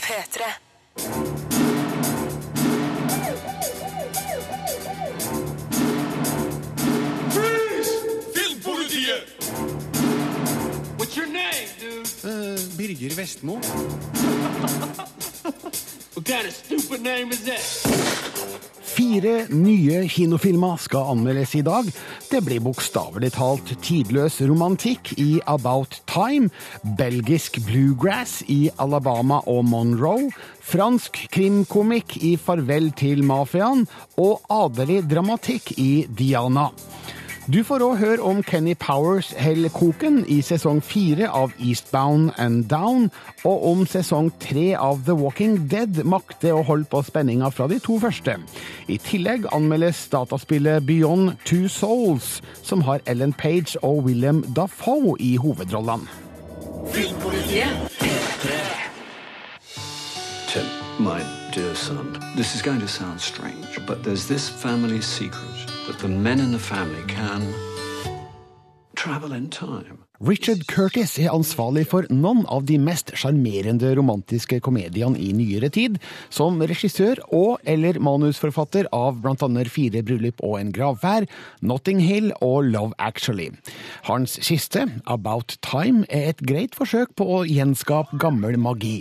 P3. Filmpolitiet! What's your name, dude? Birger Vestmo. What kind of stupid name is that? Fire nye kinofilmer skal anmeldes i dag. Det blir bokstavelig talt tidløs romantikk i About Time, belgisk bluegrass i Alabama og Monroe, fransk krimkomikk i Farvel til mafiaen og adelig dramatikk i Diana. Du får òg høre om Kenny Powers Hellkoken i sesong fire av Eastbound and Down, og om sesong tre av The Walking Dead makter å holde på spenninga fra de to første. I tillegg anmeldes dataspillet Beyond Two Souls, som har Ellen Page og William Dafoe i hovedrollene. Filmpolitiet? Tim, my dear son, this is going to sound strange, but there's this family secret that the men in the family can travel in time. Richard Curtis er ansvarlig for noen av de mest sjarmerende romantiske komediene i nyere tid, som regissør og eller manusforfatter av annet Fire bryllup og en gravferd, Notting Hill og Love Actually. Hans siste, About Time, er et greit forsøk på å gjenskape gammel magi.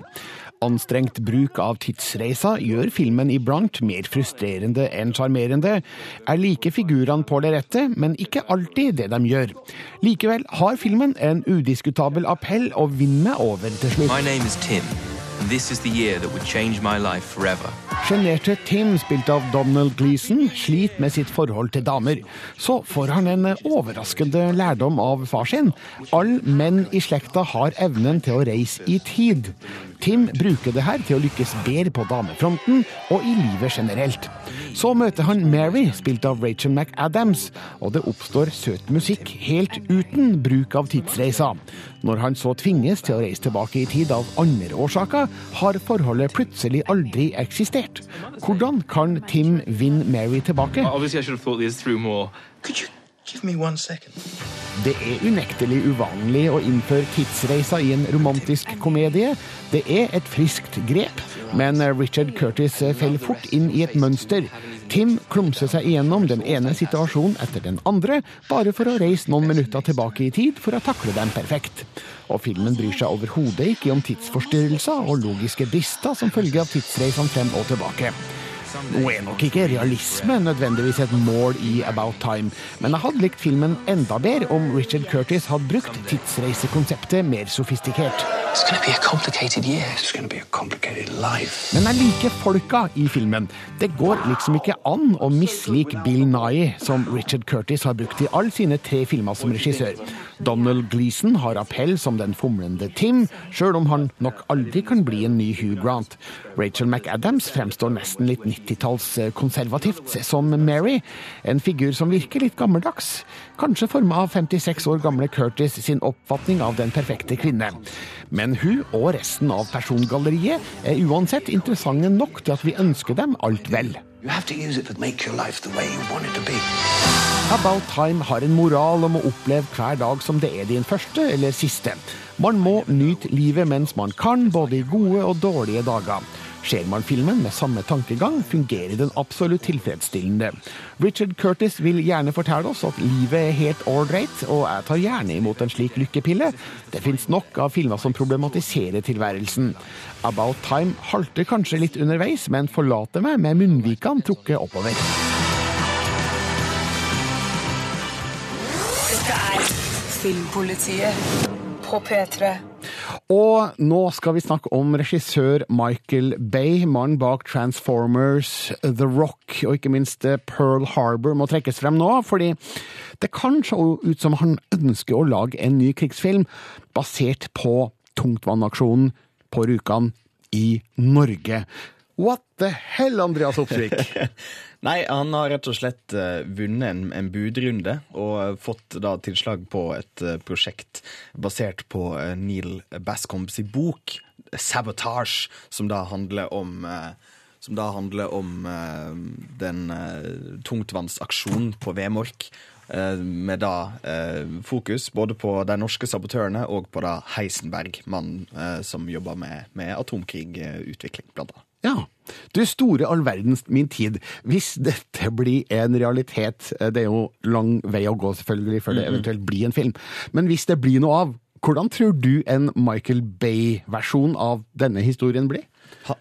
Anstrengt bruk av tidsreisa gjør filmen iblant mer frustrerende enn sjarmerende. er like figurene på det rette, men ikke alltid det de gjør. Likevel har filmen en udiskutabel appell å vinne over til slutt. My name is Tim, this is the year that would change my life forever. Sjenerte Tim, spilt av Donald Gleeson, sliter med sitt forhold til damer. Så får han en overraskende lærdom av far sin. Alle menn i slekta har evnen til å reise i tid. Tim bruker det her til å lykkes bedre på damefronten og i livet generelt. Så møter han Mary, spilt av Rachel McAdams, og det oppstår søt musikk helt uten bruk av tidsreisa. Når han så tvinges til å reise tilbake i tid av andre årsaker, har forholdet plutselig aldri eksistert. Hvordan kan Tim vinne Mary tilbake? Det er unektelig uvanlig å innføre tidsreisa i en romantisk komedie. Det er et friskt grep, men Richard Curtis faller fort inn i et mønster. Tim klumser seg igjennom den ene situasjonen etter den andre, bare for å reise noen minutter tilbake i tid for å takle dem perfekt. Og filmen bryr seg overhodet ikke om tidsforstyrrelser og logiske brister som følge av tidsreisene frem og tilbake. Nå er nok ikke realisme nødvendigvis et mål i About Time, men jeg hadde likt filmen enda bedre om Richard Curtis hadde brukt tidsreisekonseptet mer sofistikert. It's going to be a complicated year. It's going to be a complicated life. Men jeg liker folka i filmen. Det går liksom ikke an å mislike Bill Nye, som Richard Curtis har brukt i alle sine tre filmer som regissør. Donald Gleeson har appell som den fomlende Tim, sjøl om han nok aldri kan bli en ny Hugh Grant. Rachel McAdams fremstår nesten litt 90-talls konservativt som Mary, en figur som virker litt gammeldags. Kanskje forma av 56 år gamle Curtis sin oppfatning av den perfekte kvinne. Men hun og resten av persongalleriet er uansett interessante nok til at vi ønsker dem alt vel. About Time har en moral om å oppleve hver dag som det er din første eller siste. Man må nyte livet mens man kan, både i gode og dårlige dager. Ser man filmen med samme tankegang, fungerer den absolutt tilfredsstillende. Richard Curtis vil gjerne fortelle oss at livet er helt ålreit, og jeg tar gjerne imot en slik lykkepille. Det fins nok av filmer som problematiserer tilværelsen. About Time halter kanskje litt underveis, men forlater meg med munnvikene trukket oppover. Dette er Filmpolitiet på P3. Og nå skal vi snakke om regissør Michael Bay, mannen bak Transformers, The Rock og ikke minst eh, Pearl Harbor må trekkes frem nå, fordi det kan se ut som han ønsker å lage en ny krigsfilm basert på tungtvannaksjonen på Rjukan i Norge. What the hell, Andreas Opsvik? Nei, han har rett og slett eh, vunnet en, en budrunde og eh, fått da tilslag på et eh, prosjekt basert på Neil Bascombs bok 'Sabotage', som da handler om som da handler om den tungtvannsaksjonen på Vemork. med da eh, fokus både på de norske sabotørene og på da Heisenberg, mannen eh, som jobber med, med atomkrigutvikling, blant annet. Ja. Du store all verdens min tid. Hvis dette blir en realitet, eh, det er jo lang vei å gå selvfølgelig før det eventuelt blir en film, men hvis det blir noe av, hvordan tror du en Michael Bay-versjon av denne historien blir?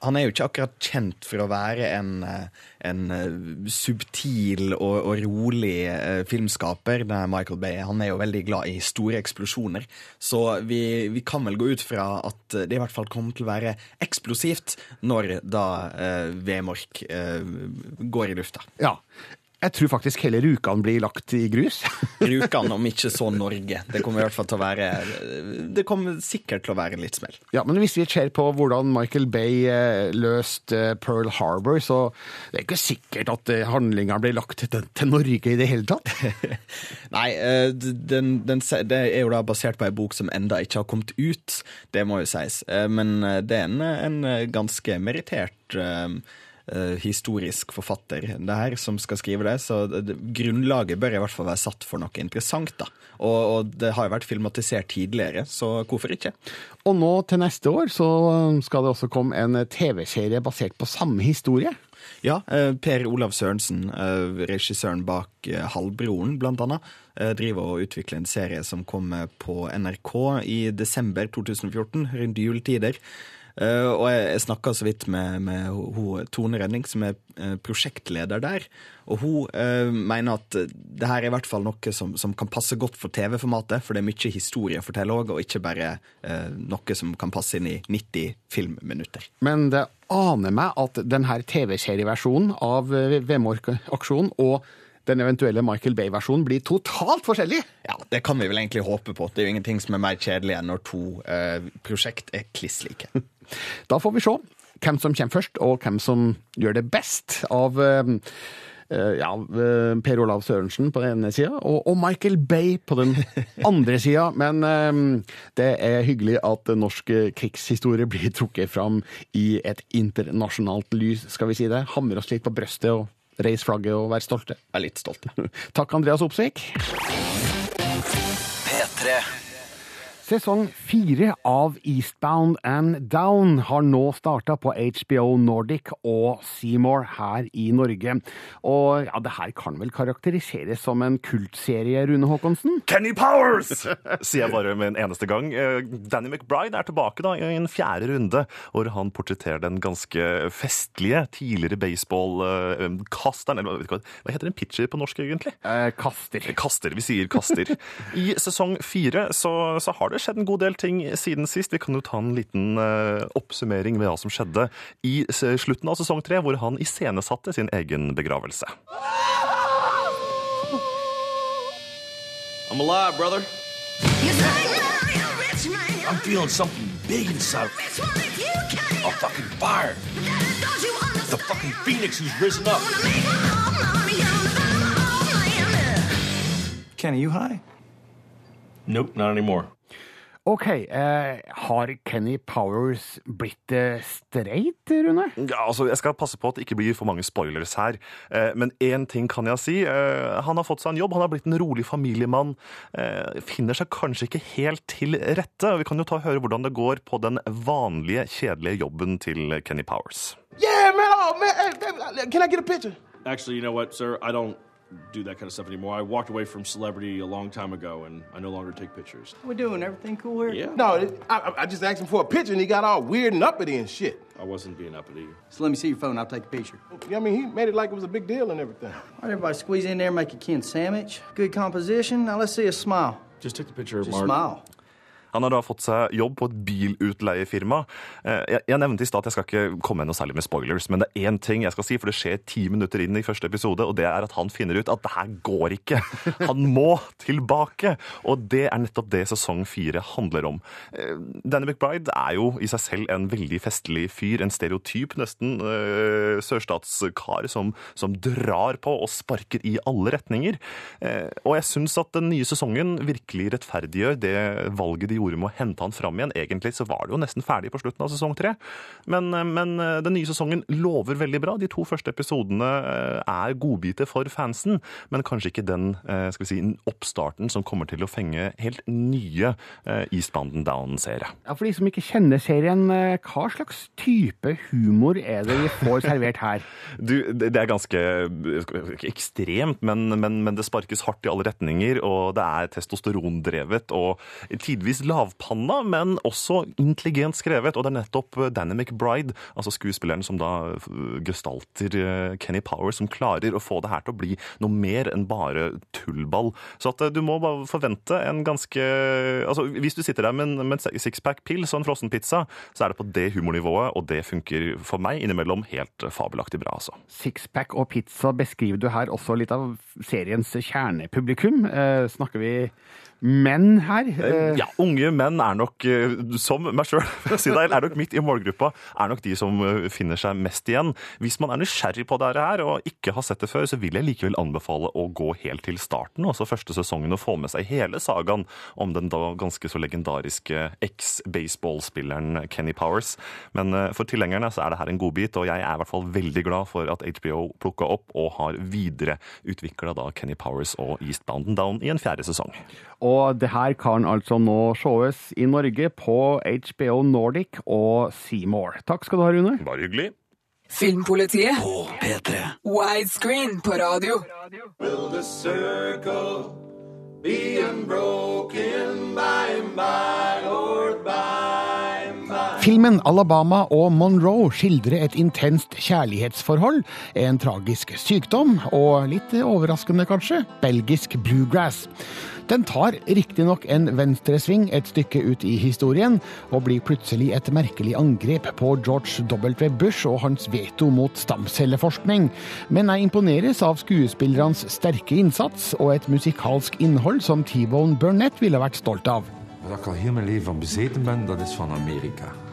Han- er jo ikke akkurat kjent for å være en, eh, en eh, subtil og, og rolig eh, filmskaper, det er Michael Bay. Han er jo veldig glad i store eksplosjoner. Så vi, vi kan vel gå ut fra at det i hvert fall kommer til å være eksplosivt når da eh, Vemork eh, går i lufta. Ja. Jeg tror faktisk hele Rjukan blir lagt i grus. Rjukan, om ikke så Norge. Det kommer i hvert fall til å være Det kommer sikkert til å være litt smell. Ja, men hvis vi ser på hvordan Michael Bay eh, løste eh, Pearl Harbor, så det er ikke sikkert at eh, handlinga blir lagt til, til Norge i det hele tatt. Nei, den, den, det er jo da basert på ei bok som enda ikke har kommet ut, det må jo sies. Men det er en, en ganske merittert eh, historisk forfatter det her som skal skrive det, så det, grunnlaget bør i hvert fall være satt for noe interessant, da. Og, og det har jo vært filmatisert tidligere, så hvorfor ikke? Og nå til neste år så skal det også komme en TV-serie basert på samme historie. Ja, eh, Per Olav Sørensen, eh, regissøren bak Halvbroren, blant annet, driver og utvikler en serie som kommer på NRK i desember 2014, rundt juletider. Eh, og jeg, jeg snakka så vidt med, med ho, Tone Rønning, som er uh, prosjektleder der. Og hun uh, mener at det her er i hvert fall noe som, som kan passe godt for TV-formatet, for det er mye historie å fortelle òg, og ikke bare noe som kan passe inn i 90 filmminutter. Men det aner meg at denne TV-serieversjonen av Vemork-aksjonen og den eventuelle Michael Bay-versjonen blir totalt forskjellig. Ja, Det kan vi vel egentlig håpe på. Det er jo ingenting som er mer kjedelig enn når to eh, prosjekt er kliss like. Da får vi se hvem som kommer først, og hvem som gjør det best av eh, eh, ja, eh, Per Olav Sørensen på den ene sida, og, Michael Bay på den andre sida. Men eh, det er hyggelig at norsk krigshistorie blir trukket fram i et internasjonalt lys, skal vi si det. Hamre oss litt på brøstet og reise flagget og være stolte. Jeg er litt stolt. Takk, Andreas Opsvik. P3. Sesong fire av Eastbound and Down har nå starta på HBO Nordic og Seymour her i Norge. Og ja, det her kan vel karakteriseres som en kultserie, Rune Haakonsen? Kenny Powers! Sier jeg bare med en eneste gang. Eh, Danny McBride er tilbake da i en fjerde runde, hvor han portretterer den ganske festlige tidligere baseballkasteren Eller hva- hva heter en pitcher på norsk, egentlig? Eh, kaster. Kaster. Vi sier kaster. I sesong fire så, så har det skjedd en god del ting siden sist. Vi kan jo ta en liten eh, oppsummering ved hva som skjedde i slutten av sesong tre, hvor han iscenesatte sin egen begravelse. I'm alive, brother. I'm feeling something big inside. A fucking fire. The fucking phoenix who's risen up. Kenny, you high? Nope, not anymore. OK, eh, har Kenny Powers blitt eh, streit, Rune? Ja, altså, Jeg skal passe på at det ikke blir for mange spoilers her. Eh, men én ting kan jeg si. Eh, han har fått seg en jobb, han har blitt en rolig familiemann. Eh, finner seg kanskje ikke helt til rette. Vi kan jo ta og høre hvordan det går på den vanlige, kjedelige jobben til Kenny Powers. Yeah, man. Oh, man. Hey, can I get a picture? Actually, you know what, sir? I don't do that kind of stuff anymore. I walked away from celebrity a long time ago, and I no longer take pictures. We're doing everything cool here? Yeah. No, it- I, I- I just asked him for a picture, and he got all weird and uppity and shit. I wasn't being uppity. So let me see your phone. I'll take a picture. Yeah, I mean, he made it like it was a big deal and everything. All right, everybody squeeze in there and make a Ken sandwich. Good composition. Now let's see a smile. Just took the picture of Just Mark. smile. Han har da fått seg jobb på et bilutleiefirma. Eh, Jeg, jeg nevnte i stad at jeg skal ikke komme med noe særlig med spoilers, men det er én ting jeg skal si, for det skjer ti minutter inn i første episode, og det er at han finner ut at det her går ikke. Han må tilbake! Og det er nettopp det sesong fire handler om. Eh, Danny McBride er jo i seg selv en veldig festlig fyr, en stereotyp nesten eh, sørstatskar som, som drar på og sparker i alle retninger. Og jeg syns at den nye sesongen virkelig rettferdiggjør det valget de gjorde med å hente han fram igjen. Egentlig så var det jo nesten ferdig på slutten av sesong tre. Men, eh, men eh, den nye sesongen lover veldig bra. De to første episodene eh, er godbiter for fansen, men kanskje ikke den skal vi si, oppstarten som kommer til å fenge helt nye Eastbound and Down-seere. Ja, For de som ikke kjenner serien, hva slags type humor er det vi får servert her? Du, det er ganske ekstremt, men, men, men det sparkes hardt i alle retninger, og det er testosterondrevet og tidvis lavpanna, men også intelligent skrevet. Og det er nettopp Danny McBride, altså skuespilleren som da gestalter eh, Kenny Power, som klarer å få det her til å bli noe mer enn bare tullball. Så at eh, du må bare forvente en ganske Altså, hvis du sitter der med en, med en sixpack pils og en frossenpizza, så er det på det humornivået, og det funker for meg innimellom helt fabelaktig bra, altså. Sixpack og pizza beskriver du her også litt av seriens kjernepublikum. Eh, snakker vi menn her? Eh, Ja, unge menn er nok, eh, som meg sjøl, er nok midt i målgruppa, er nok de som eh, finner seg mest igjen. Hvis man er nysgjerrig på dette her og ikke har sett det før, så vil jeg likevel anbefale å gå helt til starten, altså første sesongen, og få med seg hele sagaen om den da ganske så legendariske eks-baseballspilleren Kenny Powers. Men eh, for tilhengerne så er det her en godbit, og jeg er i hvert fall veldig glad for at HBO plukka opp og har videreutvikla Kenny Powers og Eastbound Down i en fjerde sesong. Og det her kan altså nå sees i Norge på HBO Nordic og Seymour. Takk skal du ha, Rune. Bare hyggelig. Filmpolitiet. På P3. Widescreen på radio. Will the circle be unbroken by and by, Lord, by and by? Filmen 'Alabama og Monroe' skildrer et intenst kjærlighetsforhold, en tragisk sykdom og, litt overraskende kanskje, belgisk bluegrass. Den tar riktignok en venstresving et stykke ut i historien, og blir plutselig et merkelig angrep på George W. Bush og hans veto mot stamcelleforskning. Men jeg imponeres av skuespillernes sterke innsats og et musikalsk innhold som T-Bone Burnett ville vært stolt av. Wat ik al heel mijn leven van bezeten ben, dat is van Amerika.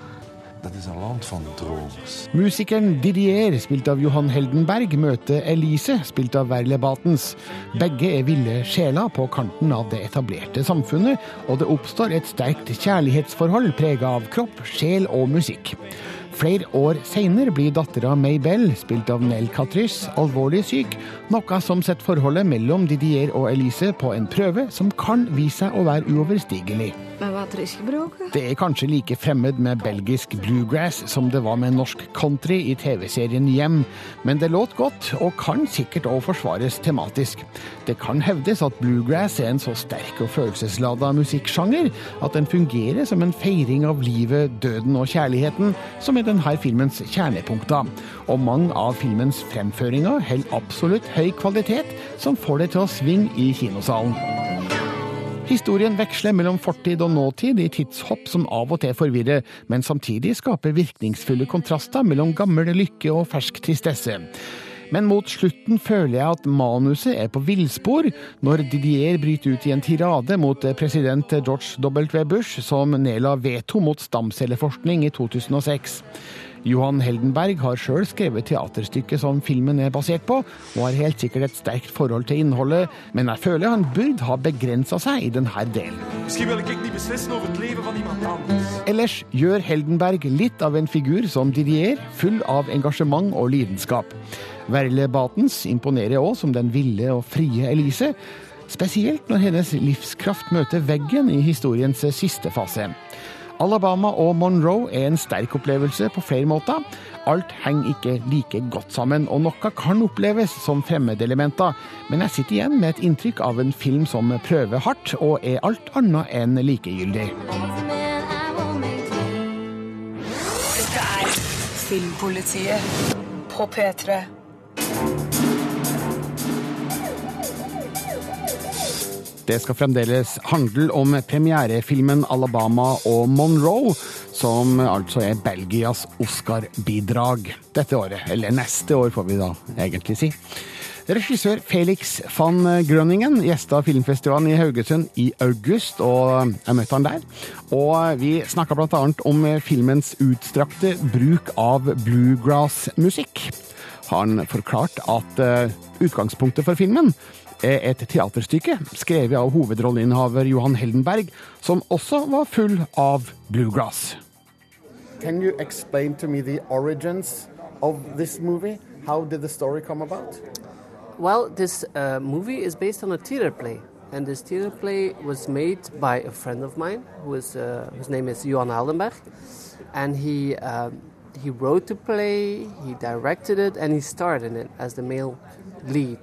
Dat is een land van dromers. Musikeren Didier, spilt av Johan Heldenberg, møter Elise, spilt av Verle Batens. Begge er ville sjeler på kanten av det etablerte samfunnet, og det oppstår et sterkt kjærlighetsforhold prega av kropp, sjel og musikk. Flere år seinere blir dattera Maybell, spilt av Nell Catrice, alvorlig syk, noe som setter forholdet mellom Didier og Elise på en prøve som kan vise seg å være uoverstigelig. Det er kanskje like fremmed med belgisk bluegrass som det var med norsk country i TV-serien Hjem, men det låt godt, og kan sikkert òg forsvares tematisk. Det kan hevdes at bluegrass er en så sterk og følelseslada musikksjanger at den fungerer som en feiring av livet, døden og kjærligheten, som er denne filmens kjernepunkter. Og mange av filmens fremføringer holder absolutt høy kvalitet, som får det til å svinge i kinosalen. Historien veksler mellom fortid og nåtid i tidshopp som av og til forvirrer, men samtidig skaper virkningsfulle kontraster mellom gammel lykke og fersk tristesse. Men mot slutten føler jeg at manuset er på villspor, når Didier bryter ut i en tirade mot president George W. Bush, som nedla veto mot stamcelleforskning i 2006. Johan Heldenberg har sjøl skrevet teaterstykket som filmen er basert på, og har helt sikkert et sterkt forhold til innholdet, men jeg føler han burde ha begrensa seg i denne delen. Ellers gjør Heldenberg litt av en figur som Didier, full av engasjement og lidenskap. Verle Batens imponerer òg som den ville og frie Elise, spesielt når hennes livskraft møter veggen i historiens siste fase. Alabama og Monroe er en sterk opplevelse på flere måter. Alt henger ikke like godt sammen, og noe kan oppleves som fremmedelementer, men jeg sitter igjen med et inntrykk av en film som prøver hardt, og er alt annet enn likegyldig. Dette er Filmpolitiet på P3. Det skal fremdeles handle om premierefilmen 'Alabama og Monroe', som altså er Belgias Oscar-bidrag dette året. Eller neste år, får vi da egentlig si. Regissør Felix van Grønningen gjesta filmfestivalen i Haugesund i august, og jeg møtte han der. Og vi snakka bl.a. om filmens utstrakte bruk av bluegrass-musikk. Han forklarte at eh, utgangspunktet for filmen et teaterstykke skrevet av hovedrolleinnehaver Johan Heldenberg, som også var full av bluegrass. Can you explain to me the origins of this movie? How did the story come about? Well, this uh, movie is based on a theater play, and this theater play was made by a friend of mine, who is, uh, whose name is Johan Aldenberg, and he uh, he wrote the play, he directed it, and he starred in it as the male lead.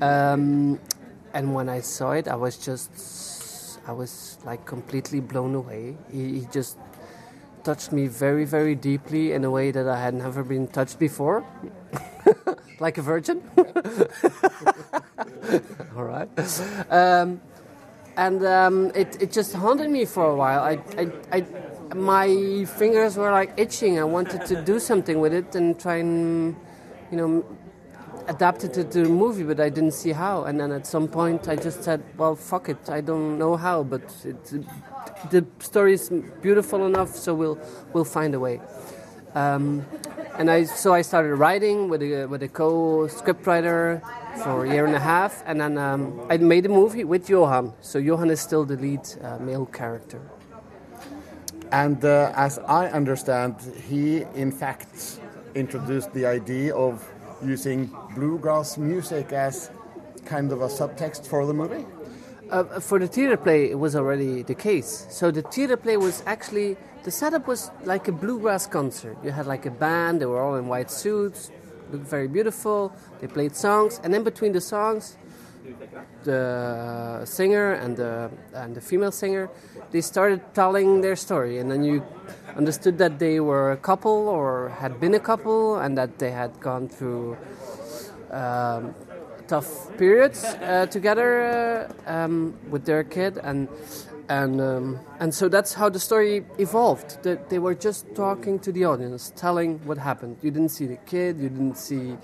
Um, and when I saw it, I was just, I was like completely blown away. He, he just touched me very, very deeply in a way that I had never been touched before, like a virgin. All right. Um, and um, it, it just haunted me for a while. I, I, I, my fingers were like itching. I wanted to do something with it and try and, you know, adapt it to the movie, but I didn't see how. And then at some point, I just said, "Well, fuck it. I don't know how, but it, the story is beautiful enough, so we'll we'll find a way." Um, and I so I started writing with a with a co-scriptwriter for a year and a half, and then um, I made a movie with Johan. So Johan is still the lead uh, male character. And uh, as I understand, he in fact introduced the idea of using bluegrass music as kind of a subtext for the movie. Uh, for the theater play, it was already the case. So the theater play was actually the setup was like a bluegrass concert. You had like a band; they were all in white suits, looked very beautiful. They played songs, and then between the songs, the singer and the and the female singer, they started telling their story, and then you understood that they were a couple or had been a couple, and that they had gone through. Um, tough periods uh, together uh, um, with their kid and and um, and so that's how the story evolved that they were just talking to the audience telling what happened you didn't see the kid you didn't see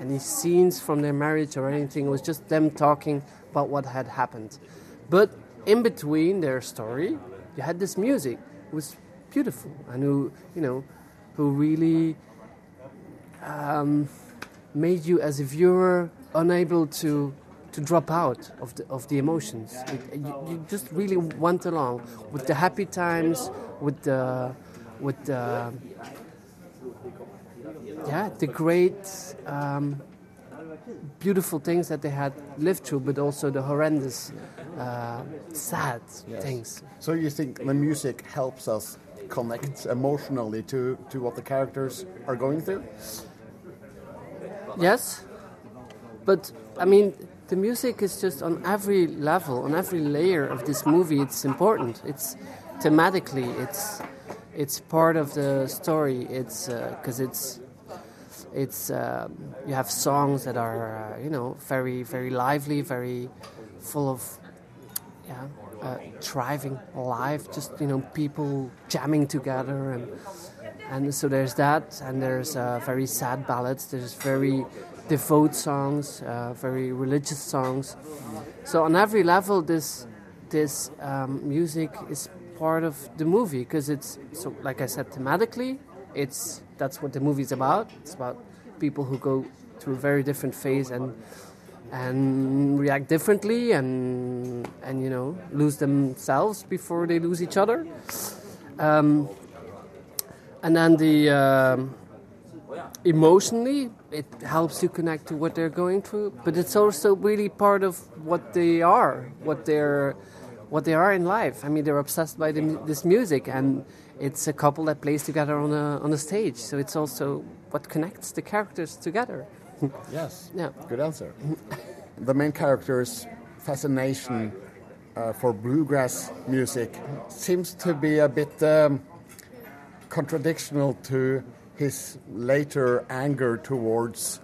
any scenes from their marriage or anything it was just them talking about what had happened. But in between their story you had this music. It was beautiful. And who you know who really um, made you as a viewer unable to to drop out of the of the emotions. It, you, you, just really went along with the happy times, with the with the yeah the great um, beautiful things that they had lived through, but also the horrendous uh, sad Yes. things. So you think the music helps us connect emotionally to, to what the characters are going through? Yes, but I mean, the music is just on every level, on every layer of this movie. It's important. It's thematically, it's it's part of the story. It's because it's it's um, you have songs that are uh, you know very very lively, very full of yeah uh, thriving life. Just you know people jamming together and and so there's that, and there's uh, very sad ballads. There's very devout songs, uh, very religious songs. So on every level, this this um, music is part of the movie because it's so like I said, thematically, it's that's what the movie's about. It's about people who go through a very different phase and and react differently and and you know lose themselves before they lose each other. Um, and then the um, emotionally it helps you connect to what they're going through but it's also really part of what they are what they're what they are in life i mean they're obsessed by the, this music and it's a couple that plays together on a on a stage so it's also what connects the characters together Yes. Yeah. Good answer. the main character's fascination uh, for bluegrass music seems to be a bit um, contradictional to his later anger towards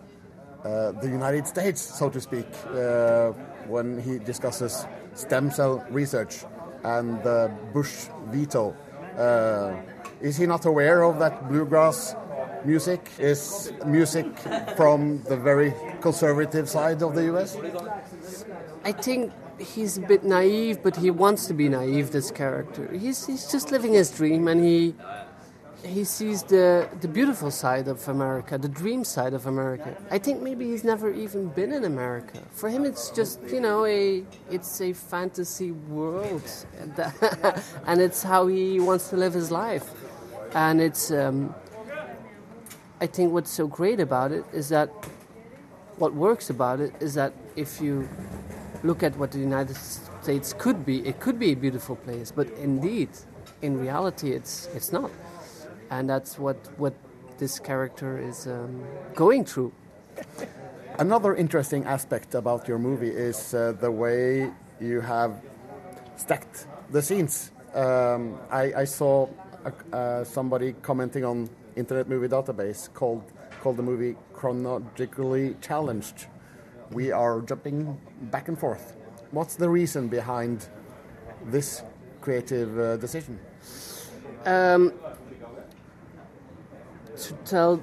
uh, the United States, so to speak, uh, when he discusses stem cell research and the Bush veto. Uh, is he not aware of that bluegrass music is music from the very conservative side of the US? I think he's a bit naive, but he wants to be naive. This character, he's he's just living his dream, and he he sees the the beautiful side of America, the dream side of America. I think maybe he's never even been in America. For him, it's just you know a it's a fantasy world, and it's how he wants to live his life. And it's um, I think what's so great about it is that what works about it is that if you look at what the United States could be, it could be a beautiful place, but indeed, in reality, it's it's not, and that's what what this character is um, going through. Another interesting aspect about your movie is uh, the way you have stacked the scenes. Um, I, I saw uh, uh, somebody commenting on Internet Movie Database called called the movie chronologically challenged. We are jumping back and forth. What's the reason behind this creative uh, decision? Um, to tell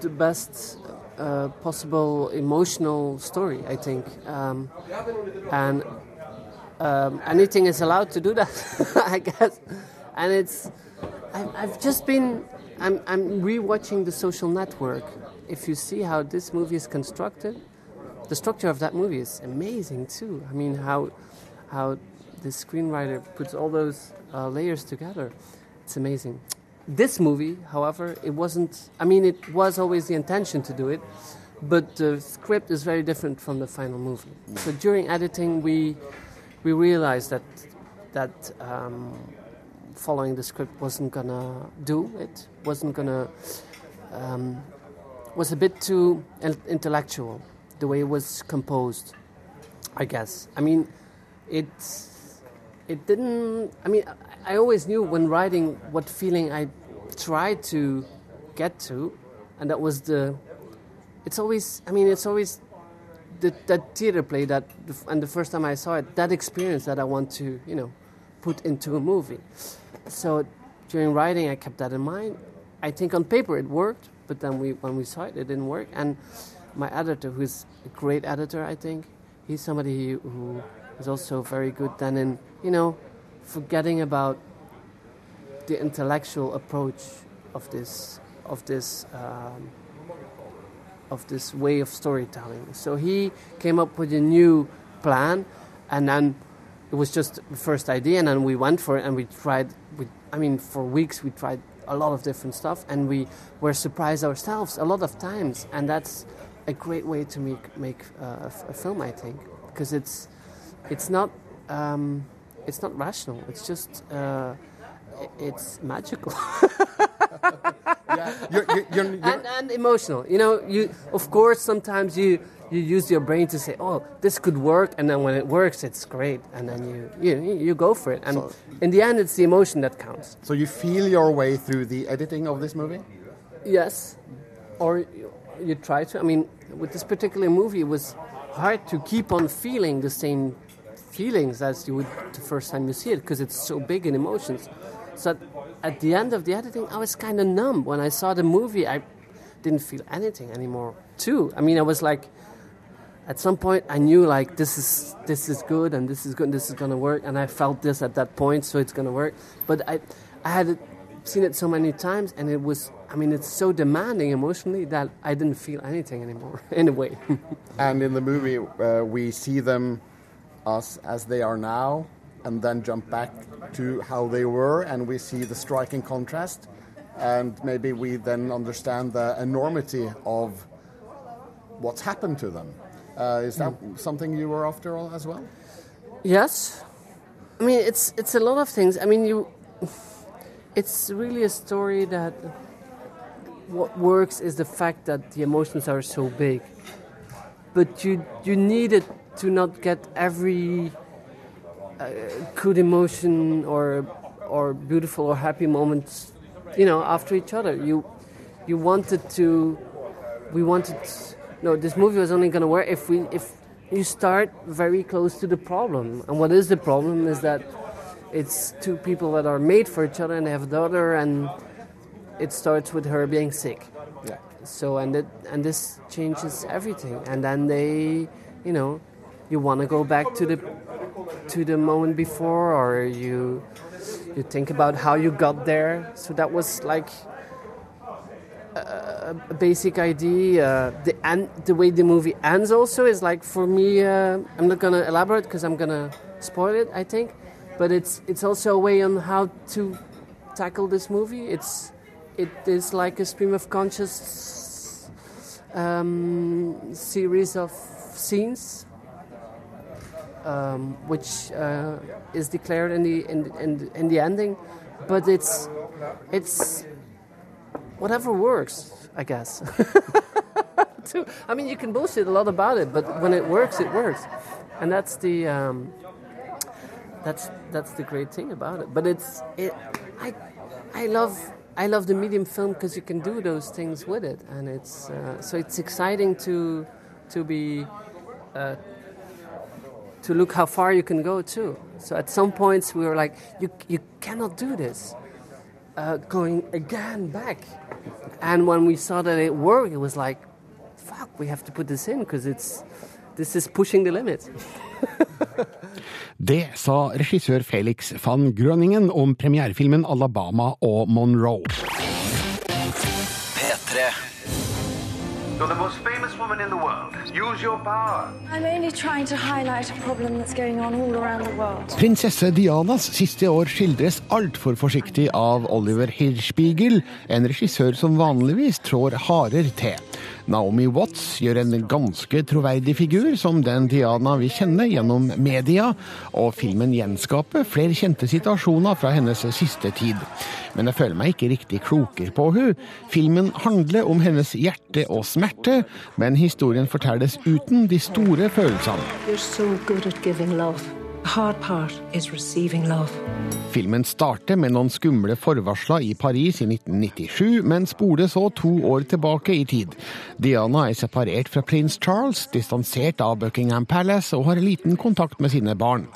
the best uh, possible emotional story, I think, um, and um, anything is allowed to do that, I guess. And it's, I, I've just been, I'm, I'm rewatching The Social Network. If you see how this movie is constructed, the structure of that movie is amazing too. I mean, how, how the screenwriter puts all those uh, layers together. It's amazing. This movie, however, it wasn't. I mean, it was always the intention to do it, but the script is very different from the final movie. So during editing, we we realized that that um, following the script wasn't gonna do it. wasn't gonna um, was a bit too intellectual. The way it was composed, I guess. I mean, it's it didn't. I mean, I, always knew when writing what feeling I tried to get to, and that was the. It's always. I mean, it's always the, that theater play that, and the first time I saw it, that experience that I want to, you know, put into a movie. So during writing, I kept that in mind. I think on paper it worked, but then we, when we saw it, it didn't work. And my editor, who's a great editor, I think, he's somebody who is also very good then in, you know, forgetting about the intellectual approach of this of this um, of this way of storytelling. So he came up with a new plan, and then it was just the first idea, and then we went for it, and we tried. We, I mean, for weeks we tried a lot of different stuff, and we were surprised ourselves a lot of times, and that's a great way to make make uh, a, film, I think, because it's it's not um, it's not rational. It's just uh, it's magical. You're, you're, you're, and, and emotional. You know, you of course sometimes you you use your brain to say, "Oh, this could work," and then when it works, it's great, and then you you you go for it. And in the end, it's the emotion that counts. so you feel your way through the editing of this movie? Yes, or you, you try to. I mean, with this particular movie, it was hard to keep on feeling the same feelings as you would the first time you see it because it's so big in emotions. So at, the end of the editing, I was kind of numb. When I saw the movie, I didn't feel anything anymore. Too. I mean, I was like, at some point, I knew like this is this is good and this is good and this is gonna work, and I felt this at that point, so it's gonna work. But I, I had seen it so many times, and it was. I mean, it's so demanding emotionally that I didn't feel anything anymore. In a way. And in the movie, uh, we see them as, as they are now, and then jump back to how they were, and we see the striking contrast. And maybe we then understand the enormity of what's happened to them. Uh, is that something you were after all as well? Yes, I mean it's it's a lot of things. I mean you, it's really a story that what works is the fact that the emotions are so big, but you you need it to not get every uh, good emotion or or beautiful or happy moments, you know, after each other. You you wanted to, we wanted. No, this movie was only going to work if we if you start very close to the problem. And what is the problem is that it's two people that are made for each other and they have a daughter, and it starts with her being sick. Yeah. So and it and this changes everything. And then they, you know, you want to go back to the to the moment before, or you you think about how you got there. So that was like a, basic idea. The end, the way the movie ends also is like for me. Uh, I'm not gonna elaborate because I'm gonna spoil it. I think, but it's it's also a way on how to tackle this movie. It's it is like a stream of conscious um, series of scenes um, which uh, is declared in the in, in, in the ending, but it's it's whatever works, I guess. I mean, you can bullshit a lot about it, but when it works, it works, and that's the um, that's that's the great thing about it. But it's it, I I love. I love the medium film because you can do those things with it, and it's uh, so it's exciting to to be uh, to look how far you can go too. So at some points we were like, you you cannot do this, uh, going again back. And when we saw that it worked, it was like, fuck, we have to put this in because it's this is pushing the limit. Det sa regissør Felix van Grønningen om premierefilmen Alabama og Monroe. P3. You're the most famous woman in the world. Use your power. I'm only trying to highlight a problem that's going on all around the world. Prinsesse Dianas siste år skildres altfor forsiktig av Oliver Hirschbiegel, en regissør som vanligvis trår hardere til. Naomi Watts gjør en ganske troverdig figur som den Diana vi kjenner gjennom media, og filmen gjenskaper flere kjente situasjoner fra hennes siste tid. Men jeg føler meg ikke riktig klokere på hun. Filmen handler om hennes hjerte og smerte, men historien fortelles uten de store følelsene. You're so good at Filmen starter med noen skumle forvarsler i Paris i 1997, men spoler så to år tilbake i tid. Diana er separert fra prins Charles, distansert av Buckingham Palace og har liten kontakt med sine barn.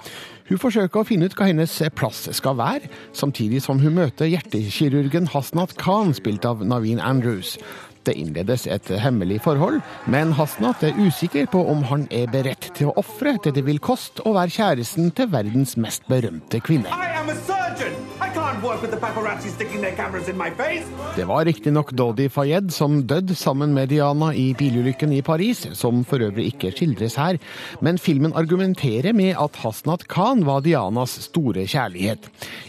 Hun forsøker å finne ut hva hennes plass skal være, samtidig som hun møter hjertekirurgen Hasnat Khan, spilt av Naveen Andrews. Det innledes et hemmelig forhold, men Hasnat er usikker på om han er beredt til å ofre det det vil koste å være kjæresten til verdens mest berømte kvinne. Det var riktignok Dodi Fayed som døde sammen med Diana i bilulykken i Paris, som for øvrig ikke skildres her, men filmen argumenterer med at Hasnat Khan var Dianas store kjærlighet.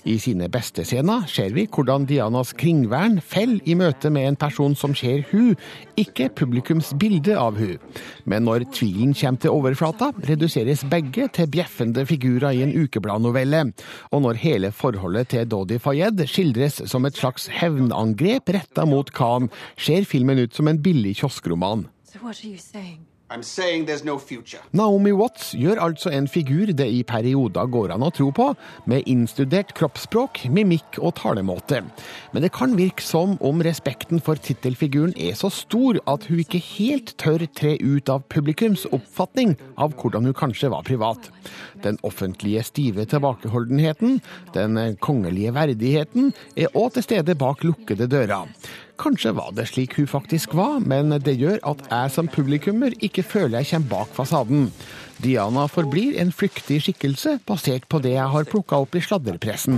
I sine beste scener ser vi hvordan Dianas kringvern faller i møte med en person som ser hun, ikke publikums bilde av hun. Men når tvilen kommer til overflata, reduseres begge til bjeffende figurer i en ukebladnovelle. Og når hele forholdet til Dodi Fayed skildres som et slags hevnangrep retta mot Khan, ser filmen ut som en billig kioskroman. So no. Naomi Watts gjør altså en figur det i perioder går an å tro på, med innstudert kroppsspråk, mimikk og talemåte. Men det kan virke som om respekten for tittelfiguren er så stor at hun ikke helt tør tre ut av publikums oppfatning av hvordan hun kanskje var privat. Den offentlige stive tilbakeholdenheten, den kongelige verdigheten, er òg til stede bak lukkede dører. Kanskje var det slik hun faktisk var, men det gjør at jeg som publikummer ikke føler jeg kommer bak fasaden. Diana forblir en flyktig skikkelse basert på det jeg har plukka opp i sladrepressen.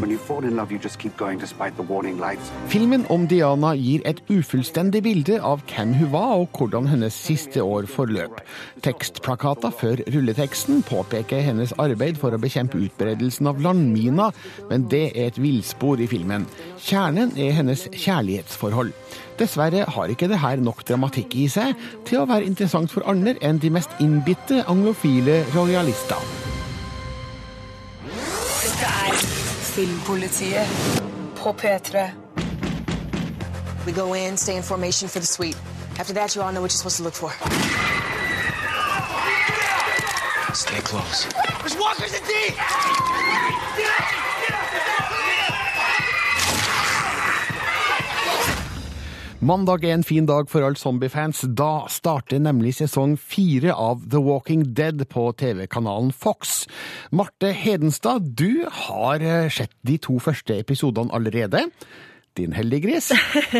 Filmen om Diana gir et ufullstendig bilde av hvem hun var og hvordan hennes siste år forløp. Tekstplakater før rulleteksten påpeker hennes arbeid for å bekjempe utbredelsen av landminer, men det er et villspor i filmen. Kjernen er hennes kjærlighetsforhold. Dessverre har ikke det her nok dramatikk i seg til å være interessant for andre enn de mest innbitte anglofile royalister. Dette er Filmpolitiet på P3. We go in, stay in formation for the suite. After that, you all know what you're supposed to look for. Stay close. There's walkers in D! Mandag er en fin dag for alle zombiefans. Da starter nemlig sesong fire av The Walking Dead på TV-kanalen Fox. Marte Hedenstad, du har eh, sett de to første episodene allerede. Din heldige gris.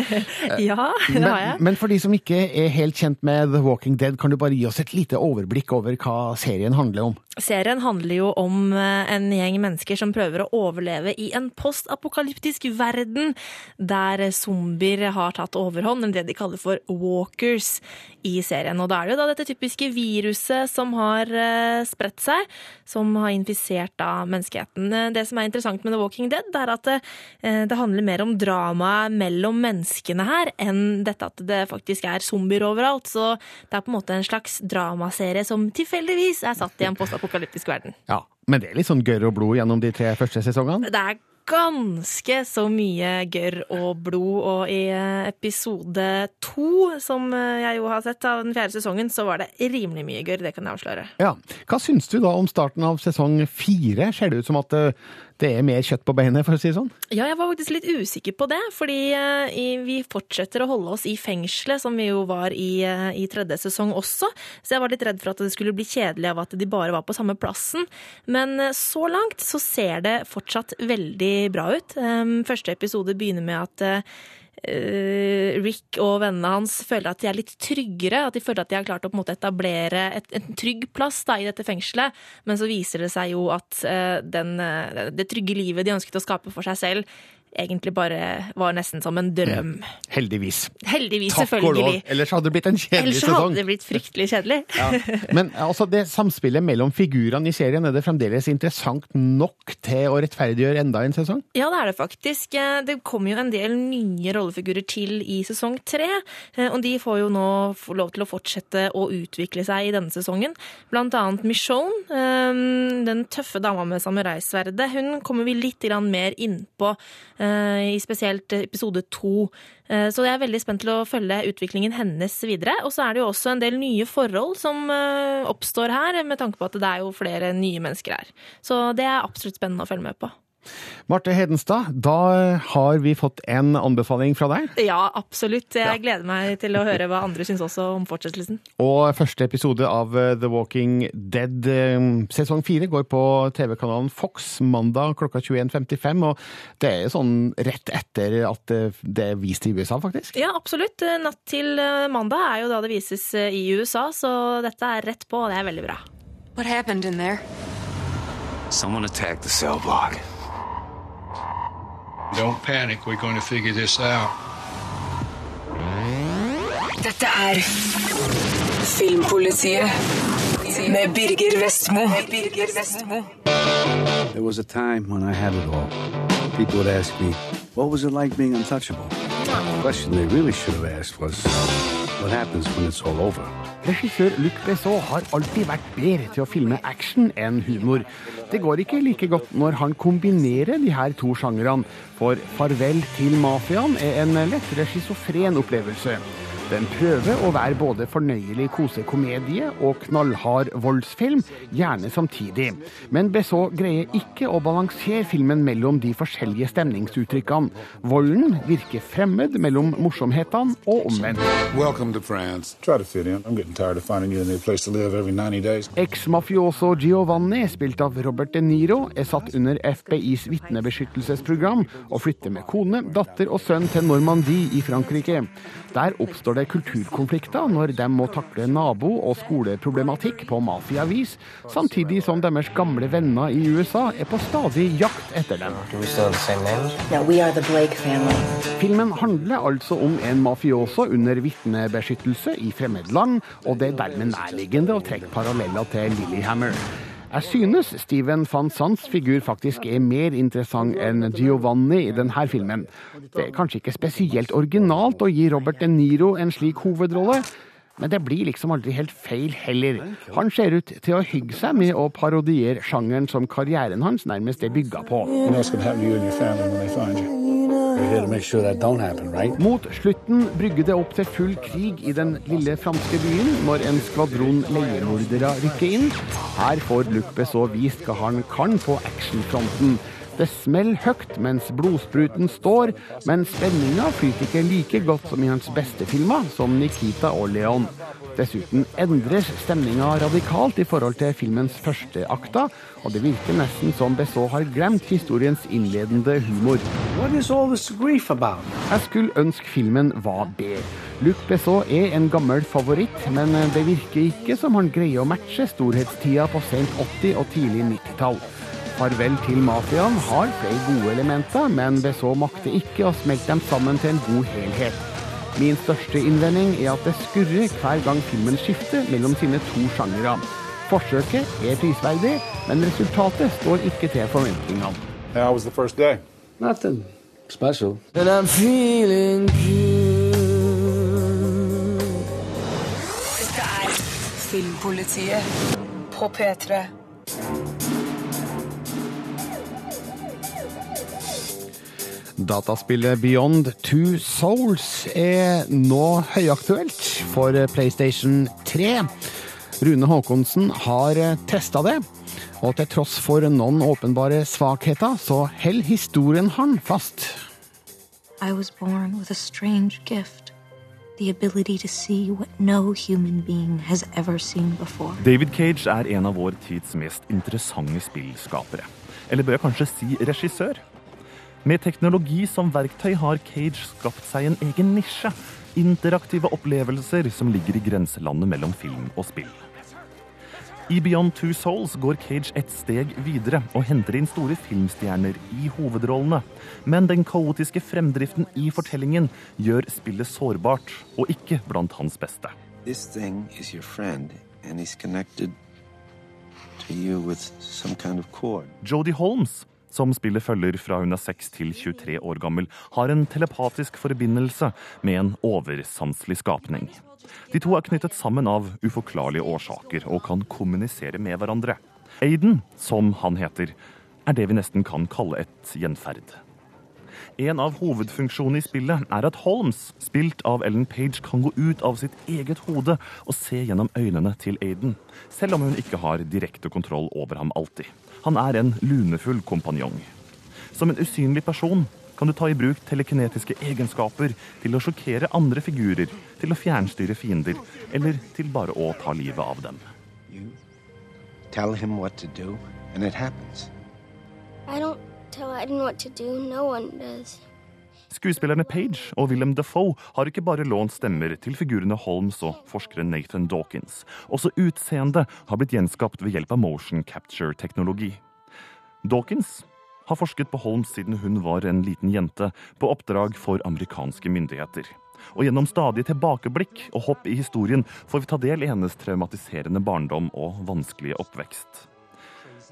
ja, det har jeg. Men, men for de som ikke er helt kjent med The Walking Dead, kan du bare gi oss et lite overblikk over hva serien handler om? Serien handler jo om eh, en gjeng mennesker som prøver å overleve i en postapokalyptisk verden der zombier har tatt overhånd, det de kaller for walkers i serien. Og da er det jo da dette typiske viruset som har eh, spredt seg, som har infisert da menneskeheten. Eh, Det som er interessant med The Walking Dead, er at det, det handler mer om dramaet mellom menneskene her, enn dette at det faktisk er zombier overalt. Så det er på en måte en slags dramaserie som tilfeldigvis er satt i en postapokalyptisk verden. Ja, Men det er litt sånn gørr og blod gjennom de tre første sesongene? Det er ganske så mye gørr og blod, og i eh, episode to, som eh, jeg jo har sett av den fjerde sesongen, så var det rimelig mye gørr, det kan jeg avsløre. Ja. Hva syns du da om starten av sesong fire? Ser det ut som at eh, det er mer kjøtt på beinet, for å si det sånn? Ja, jeg var faktisk litt usikker på det, fordi eh, vi fortsetter å holde oss i fengselet, som vi jo var i, eh, i tredje sesong også, så jeg var litt redd for at det skulle bli kjedelig av at de bare var på samme plassen. Men eh, så langt så ser det fortsatt veldig bra ut. Um, Første episode begynner med at Rick og vennene hans føler at de er litt tryggere, at de føler at de har klart å etablere et, en trygg plass da, i dette fengselet, men så viser det seg jo at eh, den, eh, det trygge livet de ønsket å skape for seg selv, egentlig bare var nesten som en drøm. Heldigvis. Heldigvis, Takk og lov. Ellers hadde det blitt en kjedelig Ellers sesong. hadde det blitt fryktelig kjedelig. Ja. Men altså, det samspillet mellom figurene i serien, er det fremdeles interessant nok til å rettferdiggjøre enda en sesong? Ja, det er det faktisk. Eh, Det kommer jo en del nye rollefigurer til i sesong tre. eh, Og de får jo nå lov til å fortsette å utvikle seg i denne sesongen. Blant annet Michonne, eh, den tøffe dama med samuraisverdet. Hun kommer vi litt mer innpå i spesielt episode to. Eh, Så jeg er veldig spent til å følge utviklingen hennes videre. Og så er det jo også en del nye forhold som eh, oppstår her, med tanke på at det er jo flere nye mennesker her. Så det er absolutt spennende å følge med på. Marte Hedenstad, da har vi fått en anbefaling fra deg. Ja, absolutt. Jeg gleder meg til å høre hva andre syns også om fortsettelsen. Og første episode av eh, The Walking Dead eh, sesong fire går på TV-kanalen Fox mandag klokka 21.55. Og det er sånn rett etter at eh, det er vist i USA, faktisk. Ja, absolutt. Natt til mandag er jo da det vises i USA, så dette er rett på, og det er veldig bra. What happened in there? Someone attacked the cell block. Don't panic. We're going to figure this out. Dette er Filmpolitiet med Birger Vestmo. There was a time when I had it all. People would ask me, what was it like being untouchable? The question they really should have asked was, what happens when it's all over? Regissør Luc Besson har alltid vært bedre til å filme action enn humor. Det går ikke like godt når han kombinerer de her to sjangrene, for Farvel til mafiaen er en lettere schizofren opplevelse. Den prøver å være både fornøyelig kosekomedie og knallhard voldsfilm, gjerne samtidig. Men Besson greier ikke å balansere filmen mellom de forskjellige stemningsuttrykkene. Volden virker fremmed mellom morsomhetene og omvendt. Welcome to France. Try to fit in. I'm getting tired of finding you a new place to live every 90 days. Eks-mafioso Giovanni, spilt av Robert De Niro, er satt under FBIs vitnebeskyttelsesprogram og flytter med kone, datter og sønn til Normandie i Frankrike. Der oppstår det kulturkonflikter når de må takle nabo- og skoleproblematikk på mafiavis, samtidig som deres gamle venner i USA er på stadig jakt etter dem. No, we are the Blake family. Filmen handler altså om en mafioso under vitnebeskyttelse i fremmed land, og det er dermed nærliggende å trekke paralleller til Lillehammer. Jeg synes Steven van Sands figur faktisk er mer interessant enn Giovanni i denne filmen. Det er kanskje ikke spesielt originalt å gi Robert De Niro en slik hovedrolle, men det blir liksom aldri helt feil heller. Han ser ut til å hygge seg med å parodiere sjangeren som karrieren hans nærmest er bygga på. You know right? Mot slutten brygger det opp til full krig i den lille franske byen når en skvadron leiemordere rykker inn. Her får Luc Besson vist hva han kan på actionfronten. Det smeller høyt mens blodspruten står, men spenninga flyter ikke like godt som i hans beste filmer, som Nikita og Leon. Dessuten endres stemninga radikalt i forhold til filmens første akta, og det virker nesten som Besso har glemt historiens innledende humor. What is all this grief about? Jeg skulle ønske filmen var bedre. Luc Besso er en gammel favoritt, men det virker ikke som han greier å matche storhetstida på sent 80- og tidlig 90-tall. Farvel til mafiaen har flere gode elementer, men Besson makter ikke å smelte dem sammen til en god helhet. Min største innvending er at det skurrer hver gang filmen skifter mellom sine to sjangere. Forsøket er prisverdig, men resultatet står ikke til forventningene. How was the first day? Nothing special. And I'm feeling Dette er Filmpolitiet på P3. Dataspillet Beyond Two Souls er nå høyaktuelt for PlayStation 3. Rune Haakonsen har testa det, og til tross for noen åpenbare svakheter, så holder historien han fast. I was born with a strange gift. The ability to see what no human being has ever seen before. David Cage er en av vår tids mest interessante spillskapere. Eller bør jeg kanskje si regissør? Med teknologi som verktøy har Cage skapt seg en egen nisje. Interaktive opplevelser som ligger i grenselandet mellom film og spill. I Beyond Two Souls går Cage et steg videre og henter inn store filmstjerner i hovedrollene. Men den kaotiske fremdriften i fortellingen gjør spillet sårbart, og ikke blant hans beste. This thing is your friend, and he's connected to you with some kind of. Jodie Holmes, som spillet følger fra hun er 6 til 23 år gammel, har en telepatisk forbindelse med en oversanselig skapning. De to er knyttet sammen av uforklarlige årsaker og kan kommunisere med hverandre. Aiden, som han heter, er det vi nesten kan kalle et gjenferd. En av hovedfunksjonene i spillet er at Holmes, spilt av Ellen Page, kan gå ut av sitt eget hode og se gjennom øynene til Aiden, selv om hun ikke har direkte kontroll over ham alltid. Han er en lunefull kompanjong. Som en usynlig person kan du ta i bruk telekinetiske egenskaper til å sjokkere andre figurer, til å fjernstyre fiender, eller til bare å ta livet av dem. Tell him what to do, and it happens. I don't tell Aiden what to do. No one does. Skuespillerne Page og Willem Defoe har ikke bare lånt stemmer til figurene Holmes og forskeren Nathan Dawkins. Også utseendet har blitt gjenskapt ved hjelp av motion capture-teknologi. Dawkins har forsket på Holmes siden hun var en liten jente, på oppdrag for amerikanske myndigheter. Og gjennom stadige tilbakeblikk og hopp i historien får vi ta del i hennes traumatiserende barndom og vanskelige oppvekst.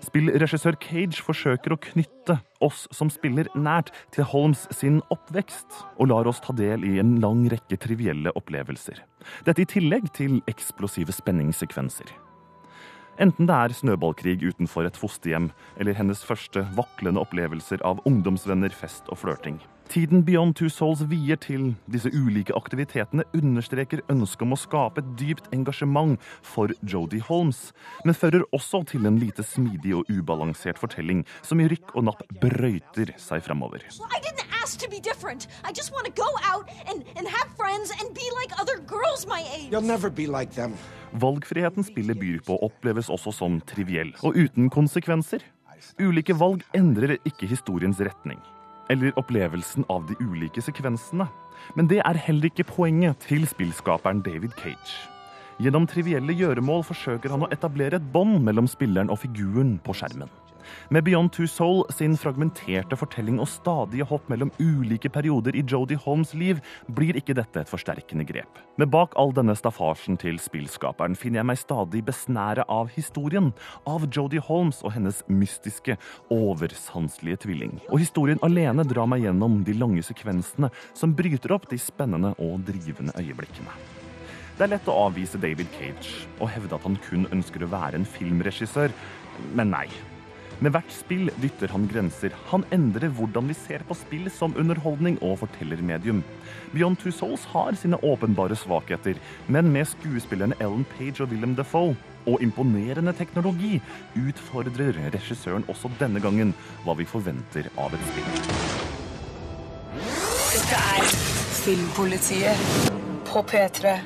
Spillregissør Cage forsøker å knytte oss som spiller nært til Holmes sin oppvekst, og lar oss ta del i en lang rekke trivielle opplevelser. Dette i tillegg til eksplosive spenningssekvenser. Enten det er snøballkrig utenfor et fosterhjem, eller hennes første vaklende opplevelser av ungdomsvenner, fest og flørting. Tiden Beyond Two Souls vier til. Disse ulike aktivitetene, understreker ønsket om å skape et dypt engasjement for Jodie Holmes, men fører også til en lite smidig og ubalansert fortelling som i rykk og napp brøyter seg framover. Valgfriheten spillet byr på, oppleves også som triviell og uten konsekvenser. Ulike valg endrer ikke historiens retning eller opplevelsen av de ulike sekvensene. Men det er heller ikke poenget til spillskaperen David Cage. Gjennom trivielle gjøremål forsøker han å etablere et bånd mellom spilleren og figuren på skjermen. Med Beyond Two Soul sin fragmenterte fortelling og stadige hopp mellom ulike perioder i Jodie Holmes' liv, blir ikke dette et forsterkende grep. Men bak all denne staffasjen til spillskaperen finner jeg meg stadig besnæret av historien, av Jodie Holmes og hennes mystiske, oversanselige tvilling. Og historien alene drar meg gjennom de lange sekvensene som bryter opp de spennende og drivende øyeblikkene. Det er lett å avvise David Cage og hevde at han kun ønsker å være en filmregissør, men nei. Med hvert spill dytter han grenser. Han endrer hvordan vi ser på spill som underholdning og fortellermedium. Beyond Two Souls har sine åpenbare svakheter, men med skuespillerne Ellen Page og Willem Defoe og imponerende teknologi utfordrer regissøren også denne gangen hva vi forventer av et spill. Dette er Filmpolitiet på P3.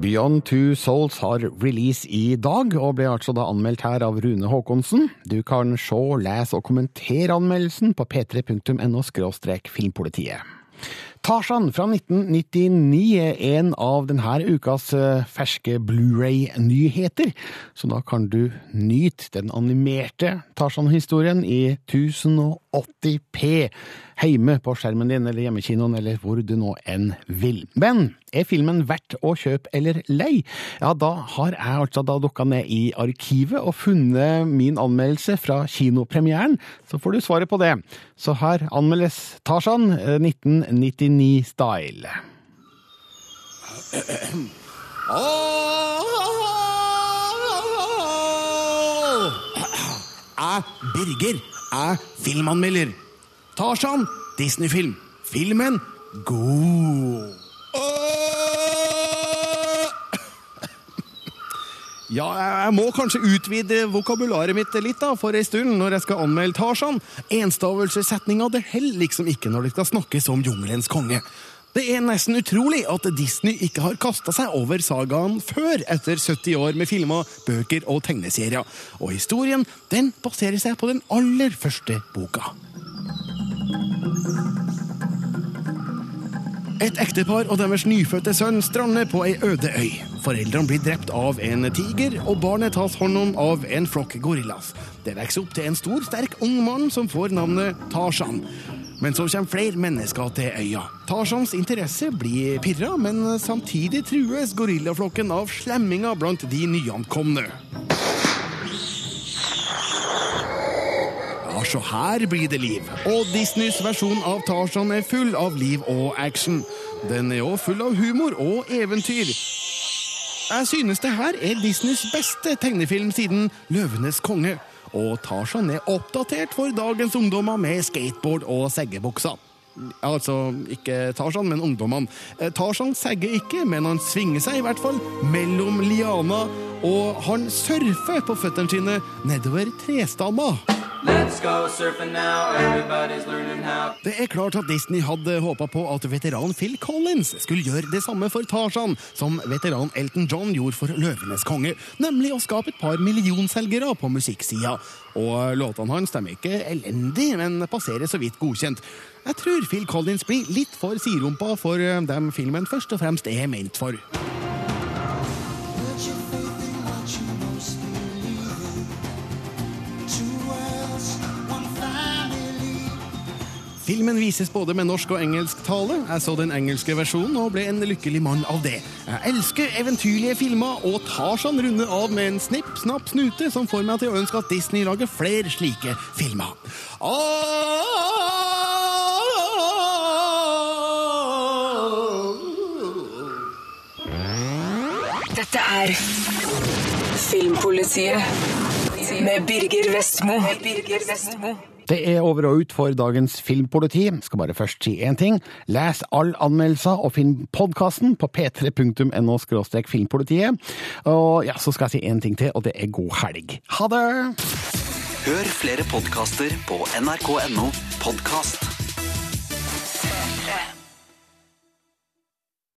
Beyond Two Souls har release i dag, og ble altså da anmeldt her av Rune Haakonsen. Du kan se, lese og kommentere anmeldelsen på p3.no filmpolitiet. Tarzan fra 1999 er en av denne ukas eh, ferske Blu-ray-nyheter, så da kan du nyte den animerte Tarzan-historien i 1080p hjemme på skjermen din eller hjemmekinoen eller hvor du nå enn vil. Men er filmen verdt å kjøpe eller lei? Ja, da har jeg altså da dukka ned i arkivet og funnet min anmeldelse fra kinopremieren, så får du svaret på det. Så her anmeldes Tarzan 1999-style. Jeg, Birger, er filmanmelder. Tarzan, Disney-film. Filmen god. Ja, jeg må kanskje utvide vokabularet mitt litt da, for ei stund når jeg skal anmelde Tarzan. Enstavelsessetninga det heller liksom ikke når det skal snakkes om jungelens konge. Det er nesten utrolig at Disney ikke har kasta seg over sagaen før, etter 70 år med filmer, bøker og tegneserier. Og historien den baserer seg på den aller første boka. Et ektepar og deres nyfødte sønn strander på ei øde øy. Foreldrene blir drept av en tiger, og barnet tas hånd om av en flokk gorillas. Det vokser opp til en stor, sterk ung mann som får navnet Tarzan. Men så kommer flere mennesker til øya. Tarzans interesse blir pirra, men samtidig trues gorillaflokken av slemminga blant de nyankomne. Ja, så her blir det liv. Og Disneys versjon av Tarzan er full av liv og action. Den er òg full av humor og eventyr. Jeg synes det her er Disneys beste tegnefilm siden Løvenes konge. Og tar seg ned oppdatert for dagens ungdommer med skateboard og seggebukser. Altså ikke Tarzan, men ungdommene. Eh, Tarzan segger ikke, men han svinger seg i hvert fall mellom liana, og han surfer på føttene sine nedover trestammer. Let's go surfing now, everybody's learning how. Det er klart at Disney hadde håpa på at veteran Phil Collins skulle gjøre det samme for Tarzan som veteran Elton John gjorde for Løvenes konge, nemlig å skape et par millionselgere på musikksida. Og låtene hans de er ikke elendig, men passerer så vidt godkjent. Jeg tror Phil Collins blir litt for sidrumpa for eh, dem filmen først og fremst er ment for. Filmen vises både med norsk og engelsk tale. Jeg så den engelske versjonen og ble en lykkelig mann av det. Jeg elsker eventyrlige filmer og tar sånn runde av med en snipp, snapp, snute som får meg til å ønske at Disney lager flere slike filmer. Dette er Filmpolitiet med Birger Vestmo. Birger Vestmo. Det er over og ut for dagens filmpoliti. Skal bare først si én ting. Les all anmeldelser og finn podkasten på p3.no filmpolitiet. Og ja, så skal jeg si én ting til, og det er god helg. Ha det! Hør flere podkaster på nrk.no podkast.